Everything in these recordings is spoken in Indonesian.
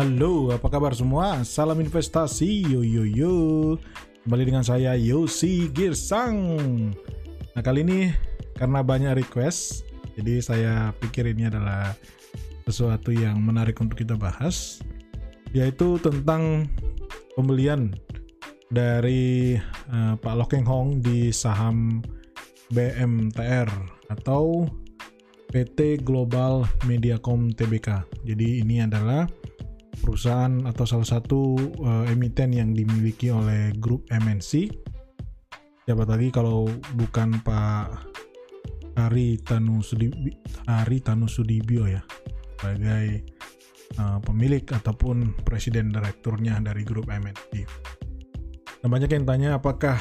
Halo, apa kabar semua? Salam investasi, yo yo yo. Kembali dengan saya Yosi Girsang. Nah kali ini karena banyak request, jadi saya pikir ini adalah sesuatu yang menarik untuk kita bahas, yaitu tentang pembelian dari uh, Pak Lokeng Hong di saham BMTR atau PT Global Mediacom Tbk. Jadi ini adalah perusahaan atau salah satu uh, emiten yang dimiliki oleh grup MNC. Siapa lagi kalau bukan Pak Hari Tanu Sudibyo, Hari Tanu Sudibyo ya sebagai uh, pemilik ataupun presiden direkturnya dari grup MNC. Nah banyak yang tanya apakah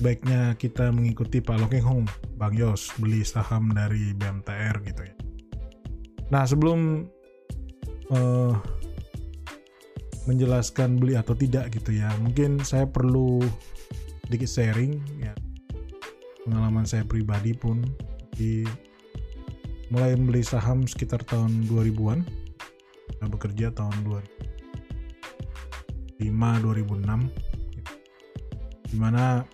baiknya kita mengikuti Pak Lokeng Hong, Bang Yos, beli saham dari BMTR gitu ya. Nah sebelum uh, menjelaskan beli atau tidak gitu ya, mungkin saya perlu sedikit sharing ya. Pengalaman saya pribadi pun di mulai membeli saham sekitar tahun 2000-an saya bekerja tahun 2005 2006 di mana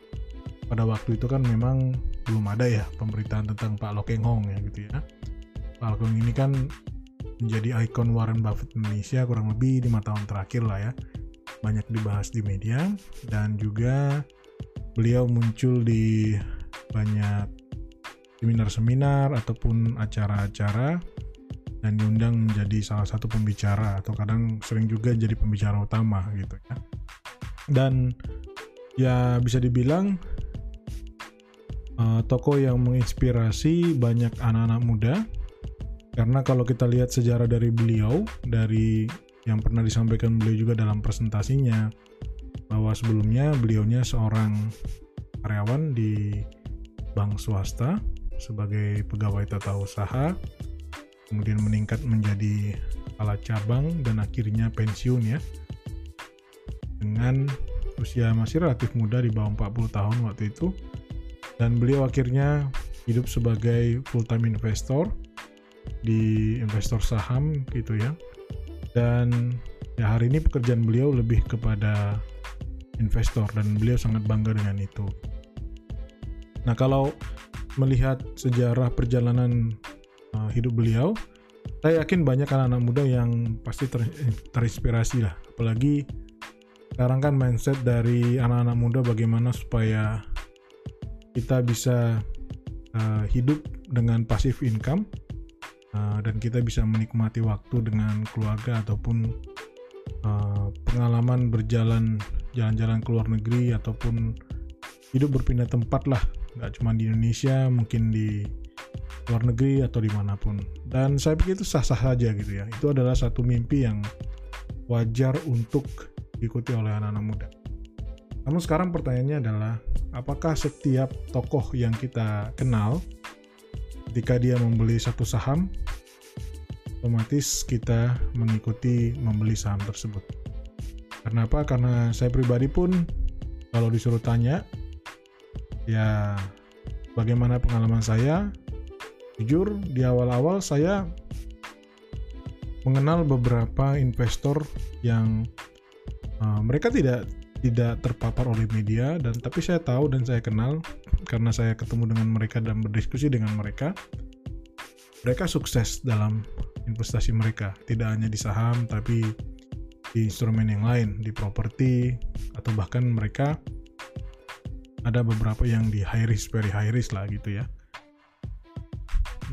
pada waktu itu kan memang belum ada ya pemberitaan tentang Pak Lokeng Hong ya gitu ya. Pak Lokeng ini kan menjadi ikon Warren Buffett Indonesia kurang lebih lima tahun terakhir lah ya. Banyak dibahas di media dan juga beliau muncul di banyak seminar-seminar ataupun acara-acara dan diundang menjadi salah satu pembicara atau kadang sering juga jadi pembicara utama gitu ya. Dan ya bisa dibilang uh, tokoh yang menginspirasi banyak anak-anak muda karena kalau kita lihat sejarah dari beliau dari yang pernah disampaikan beliau juga dalam presentasinya bahwa sebelumnya beliaunya seorang karyawan di bank swasta sebagai pegawai tata usaha kemudian meningkat menjadi kepala cabang dan akhirnya pensiun ya. Dengan usia masih relatif muda di bawah 40 tahun waktu itu. Dan beliau akhirnya hidup sebagai full time investor di investor saham gitu ya. Dan ya hari ini pekerjaan beliau lebih kepada investor dan beliau sangat bangga dengan itu. Nah kalau melihat sejarah perjalanan uh, hidup beliau saya yakin banyak anak-anak muda yang pasti ter terinspirasi lah. Apalagi sekarang kan mindset dari anak-anak muda bagaimana supaya kita bisa uh, hidup dengan pasif income uh, dan kita bisa menikmati waktu dengan keluarga ataupun uh, pengalaman berjalan jalan-jalan ke luar negeri ataupun hidup berpindah tempat lah. Nggak cuma di Indonesia mungkin di luar negeri atau di mana pun. Dan saya pikir itu sah-sah saja gitu ya. Itu adalah satu mimpi yang wajar untuk diikuti oleh anak-anak muda. Namun sekarang pertanyaannya adalah, apakah setiap tokoh yang kita kenal, ketika dia membeli satu saham, otomatis kita mengikuti membeli saham tersebut. Kenapa? Karena saya pribadi pun kalau disuruh tanya, ya bagaimana pengalaman saya, jujur di awal-awal saya mengenal beberapa investor yang uh, mereka tidak tidak terpapar oleh media dan tapi saya tahu dan saya kenal karena saya ketemu dengan mereka dan berdiskusi dengan mereka mereka sukses dalam investasi mereka. Tidak hanya di saham tapi di instrumen yang lain di properti atau bahkan mereka ada beberapa yang di high risk very high risk lah gitu ya.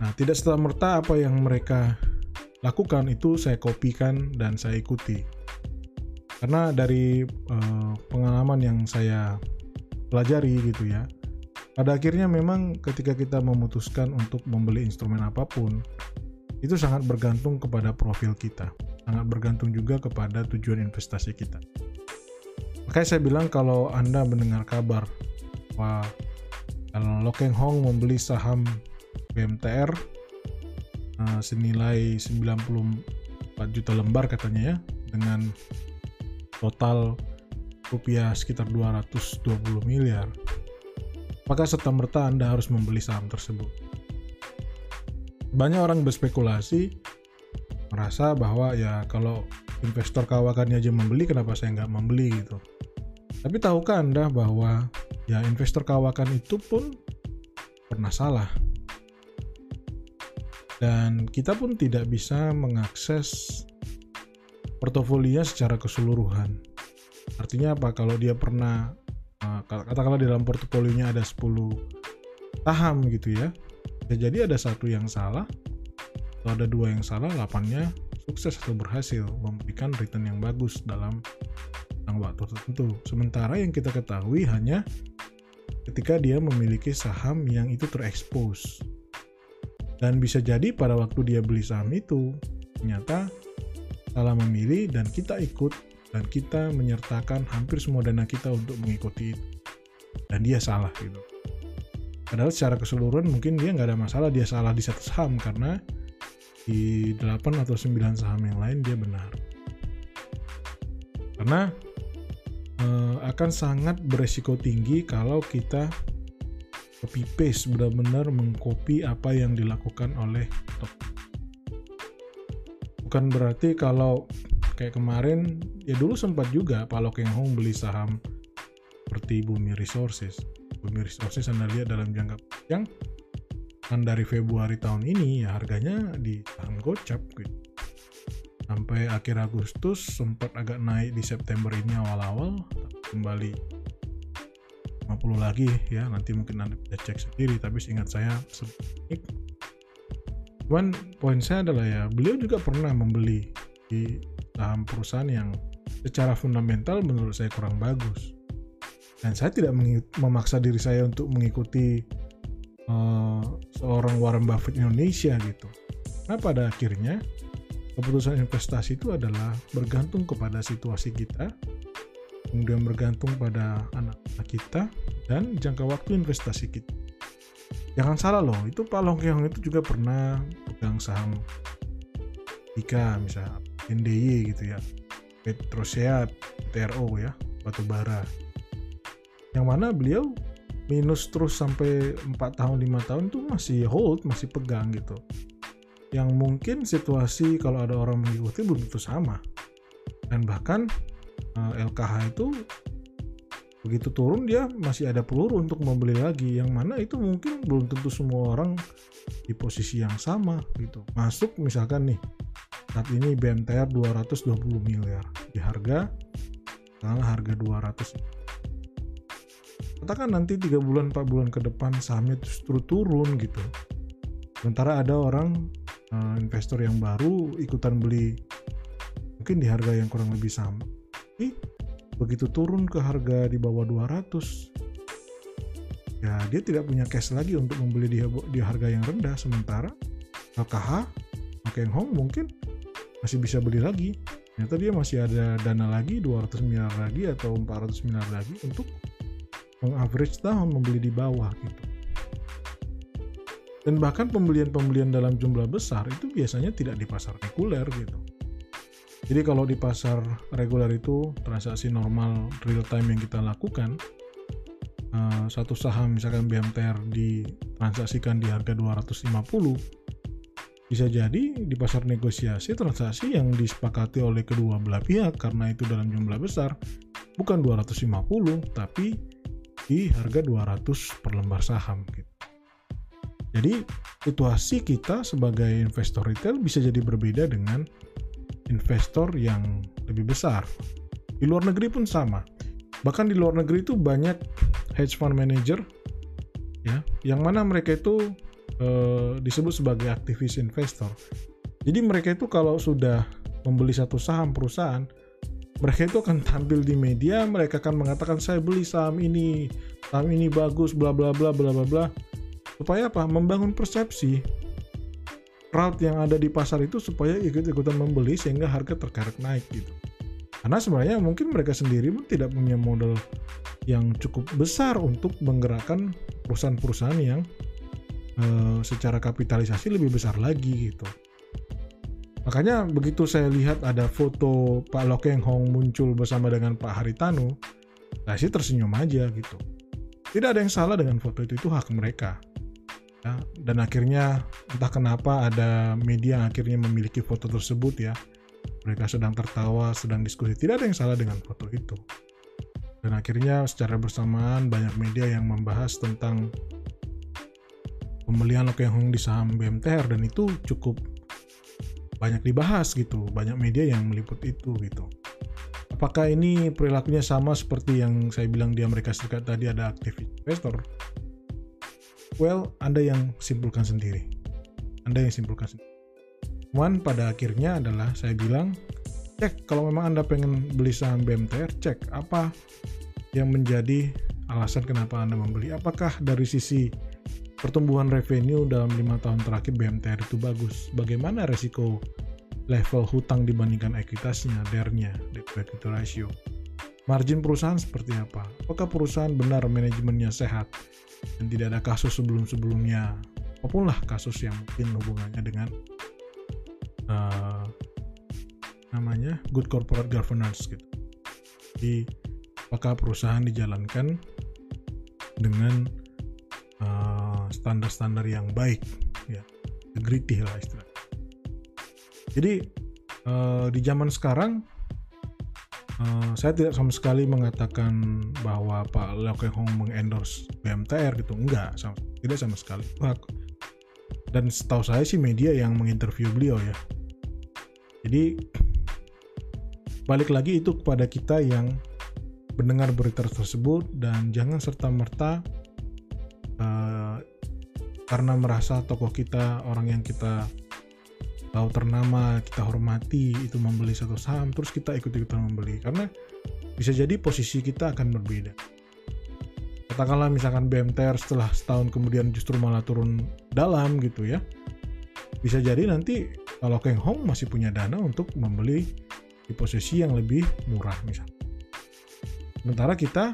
Nah tidak serta merta apa yang mereka lakukan itu saya kopikan dan saya ikuti karena dari uh, pengalaman yang saya pelajari gitu ya pada akhirnya memang ketika kita memutuskan untuk membeli instrumen apa pun itu sangat bergantung kepada profil kita. Sangat bergantung juga kepada tujuan investasi kita. Makanya saya bilang kalau anda mendengar kabar bahwa Lokeng Hong membeli saham BMTR uh, eh, senilai 94 juta lembar katanya ya dengan total rupiah sekitar 220 miliar, maka serta-merta Anda harus membeli saham tersebut. Banyak orang berspekulasi merasa bahwa ya kalau investor kawakannya aja membeli kenapa saya nggak membeli gitu tapi tahukah anda bahwa ya investor kawakan itu pun pernah salah dan kita pun tidak bisa mengakses portofolinya secara keseluruhan. Artinya apa? Kalau dia pernah eh, katakanlah di dalam portofolionya ada 10 saham gitu ya. Bisa jadi ada satu yang salah atau ada dua yang salah, lapannya sukses atau berhasil memberikan return yang bagus dalam waktu tertentu. Sementara yang kita ketahui hanya ketika dia memiliki saham yang itu terekspos dan bisa jadi pada waktu dia beli saham itu, ternyata salah memilih dan kita ikut dan kita menyertakan hampir semua dana kita untuk mengikuti itu. Dan dia salah gitu. Padahal secara keseluruhan mungkin dia nggak ada masalah, dia salah di satu saham karena di 8 atau 9 saham yang lain dia benar. Karena eh, akan sangat beresiko tinggi kalau kita copy paste benar-benar mengcopy apa yang dilakukan oleh top bukan berarti kalau kayak kemarin ya dulu sempat juga Pak Lokeng Hong beli saham seperti Bumi Resources. Bumi Resources Anda lihat dalam jangka panjang kan dari Februari tahun ini ya harganya di saham gocap gitu. Sampai akhir Agustus sempat agak naik di September ini awal-awal kembali 50 lagi ya. Nanti mungkin anda bisa cek sendiri tapi seingat saya sedikit cuman poin saya adalah ya beliau juga pernah membeli di saham perusahaan yang secara fundamental menurut saya kurang bagus dan saya tidak memaksa diri saya untuk mengikuti uh, seorang Warren Buffett Indonesia gitu nah pada akhirnya keputusan investasi itu adalah bergantung kepada situasi kita kemudian bergantung pada anak-anak kita dan jangka waktu investasi kita. Jangan salah loh, itu Pak Long Keong itu juga pernah pegang saham Ika misalnya NDY gitu ya, Petroseat, TRO ya, batu bara. Yang mana beliau minus terus sampai 4 tahun 5 tahun itu masih hold, masih pegang gitu. Yang mungkin situasi kalau ada orang mengikuti belum tentu sama. Dan bahkan Eh, LKH itu begitu turun dia masih ada peluru untuk membeli lagi. Yang mana itu mungkin belum tentu semua orang di posisi yang sama gitu. Masuk misalkan nih saat ini BMTR 220 miliar. Di harga katakanlah harga 200 katakan nanti 3 bulan 4 bulan ke depan sahamnya justru turun gitu. Sementara ada orang uh, investor yang baru ikutan beli mungkin di harga yang kurang lebih sama begitu turun ke harga di bawah 200 ya dia tidak punya cash lagi untuk membeli di, di harga yang rendah. Sementara LKH Keng Hong mungkin masih bisa beli lagi. Ternyata dia masih ada dana lagi 200 miliar lagi atau 400 miliar lagi untuk mengaverage tahun membeli di bawah gitu. Dan bahkan pembelian-pembelian dalam jumlah besar itu biasanya tidak di pasar reguler gitu jadi kalau di pasar reguler itu transaksi normal real time yang kita lakukan uh, satu saham misalkan BMTR ditransaksikan di harga 250 bisa jadi di pasar negosiasi transaksi yang disepakati oleh kedua belah pihak karena itu dalam jumlah besar bukan 250 tapi di harga 200 per lembar saham gitu. Jadi situasi kita sebagai investor retail bisa jadi berbeda dengan investor yang lebih besar. Di luar negeri pun sama. Bahkan di luar negeri itu banyak hedge fund manager ya, yang mana mereka itu eh, disebut sebagai aktivis investor. Jadi mereka itu kalau sudah membeli satu saham perusahaan, mereka itu akan tampil di media, mereka akan mengatakan saya beli saham ini, saham ini bagus, bla bla bla bla bla bla. Supaya apa? Membangun persepsi crowd yang ada di pasar itu supaya ikut-ikutan membeli sehingga harga terkerek naik gitu. Karena sebenarnya mungkin mereka sendiri pun tidak punya modal yang cukup besar untuk menggerakkan perusahaan-perusahaan yang uh, secara kapitalisasi lebih besar lagi gitu. Makanya begitu saya lihat ada foto Pak Lokeng Hong muncul bersama dengan Pak Haritanu, saya sih tersenyum aja gitu. Tidak ada yang salah dengan foto itu, itu hak mereka ya, dan akhirnya entah kenapa ada media yang akhirnya memiliki foto tersebut ya mereka sedang tertawa, sedang diskusi. Tidak ada yang salah dengan foto itu. Dan akhirnya secara bersamaan banyak media yang membahas tentang pembelian Lokeng Hong di saham BMTR dan itu cukup banyak dibahas gitu. Banyak media yang meliput itu gitu. Apakah ini perilakunya sama seperti yang saya bilang di Amerika Serikat tadi ada aktivis investor? Well, Anda yang simpulkan sendiri. Anda yang simpulkan sendiri. Cuman pada akhirnya adalah saya bilang, cek kalau memang Anda pengen beli saham BMTR, cek apa yang menjadi alasan kenapa Anda membeli. Apakah dari sisi pertumbuhan revenue dalam lima tahun terakhir BMTR itu bagus? Bagaimana resiko level hutang dibandingkan ekuitasnya, DER-nya, debt equity ratio? Margin perusahaan seperti apa? Apakah perusahaan benar manajemennya sehat dan tidak ada kasus sebelum-sebelumnya? Apa pun lah kasus yang mungkin hubungannya dengan uh, namanya good corporate governance gitu. Jadi apakah perusahaan dijalankan dengan uh, standar-standar uh, yang baik, ya, integrity lah istilah. Jadi uh, di zaman sekarang uh, saya tidak sama sekali mengatakan bahwa Pak Leo Hong mengendorse BMTR gitu, enggak, sama, tidak sama sekali. Dan setahu saya sih media yang menginterview beliau ya, jadi balik lagi itu kepada kita yang mendengar berita tersebut dan jangan serta merta uh, eh, karena merasa tokoh kita orang yang kita tahu ternama kita hormati itu membeli satu saham terus kita ikut-ikutan membeli. Karena bisa jadi posisi kita akan berbeda. Katakanlah misalkan BMTR setelah setahun kemudian justru malah turun dalam gitu ya. Bisa jadi nanti kalau Keng Hong masih punya dana untuk membeli di posisi yang lebih murah misalnya. Sementara kita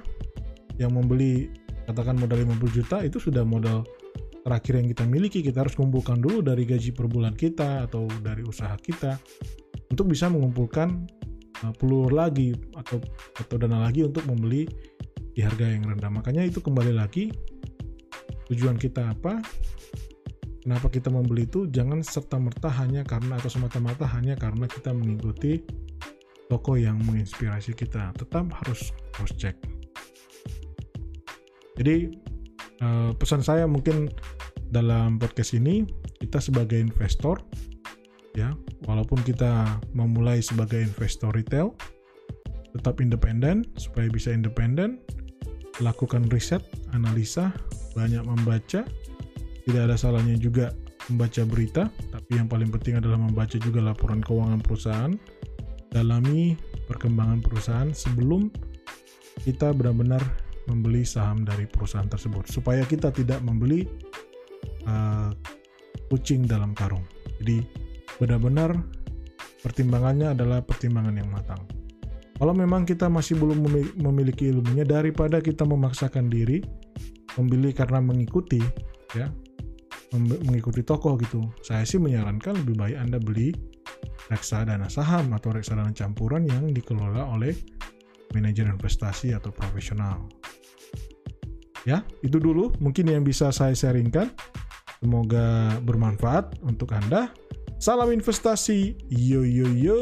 yang membeli katakan modal 50 juta itu sudah modal terakhir yang kita miliki kita harus kumpulkan dulu dari gaji per bulan kita atau dari usaha kita untuk bisa mengumpulkan uh, pelur lagi atau atau dana lagi untuk membeli di harga yang rendah makanya itu kembali lagi tujuan kita apa kenapa kita membeli itu jangan serta-merta hanya karena atau semata-mata hanya karena kita mengikuti toko yang menginspirasi kita. Tetap harus cross check. Jadi uh, pesan saya mungkin dalam podcast ini kita sebagai investor ya, walaupun kita memulai sebagai investor retail tetap independen supaya bisa independen, lakukan riset, analisa, banyak membaca, tidak ada salahnya juga membaca berita, tapi yang paling penting adalah membaca juga laporan keuangan perusahaan, dalami perkembangan perusahaan sebelum kita benar-benar membeli saham dari perusahaan tersebut, supaya kita tidak membeli uh, kucing dalam karung. Jadi benar-benar pertimbangannya adalah pertimbangan yang matang. Kalau memang kita masih belum memiliki ilmunya, daripada kita memaksakan diri membeli karena mengikuti, ya mengikuti toko gitu. Saya sih menyarankan lebih baik Anda beli reksadana saham atau reksadana campuran yang dikelola oleh manajer investasi atau profesional. Ya, itu dulu mungkin yang bisa saya sharingkan. Semoga bermanfaat untuk Anda. Salam investasi. Yo yo yo.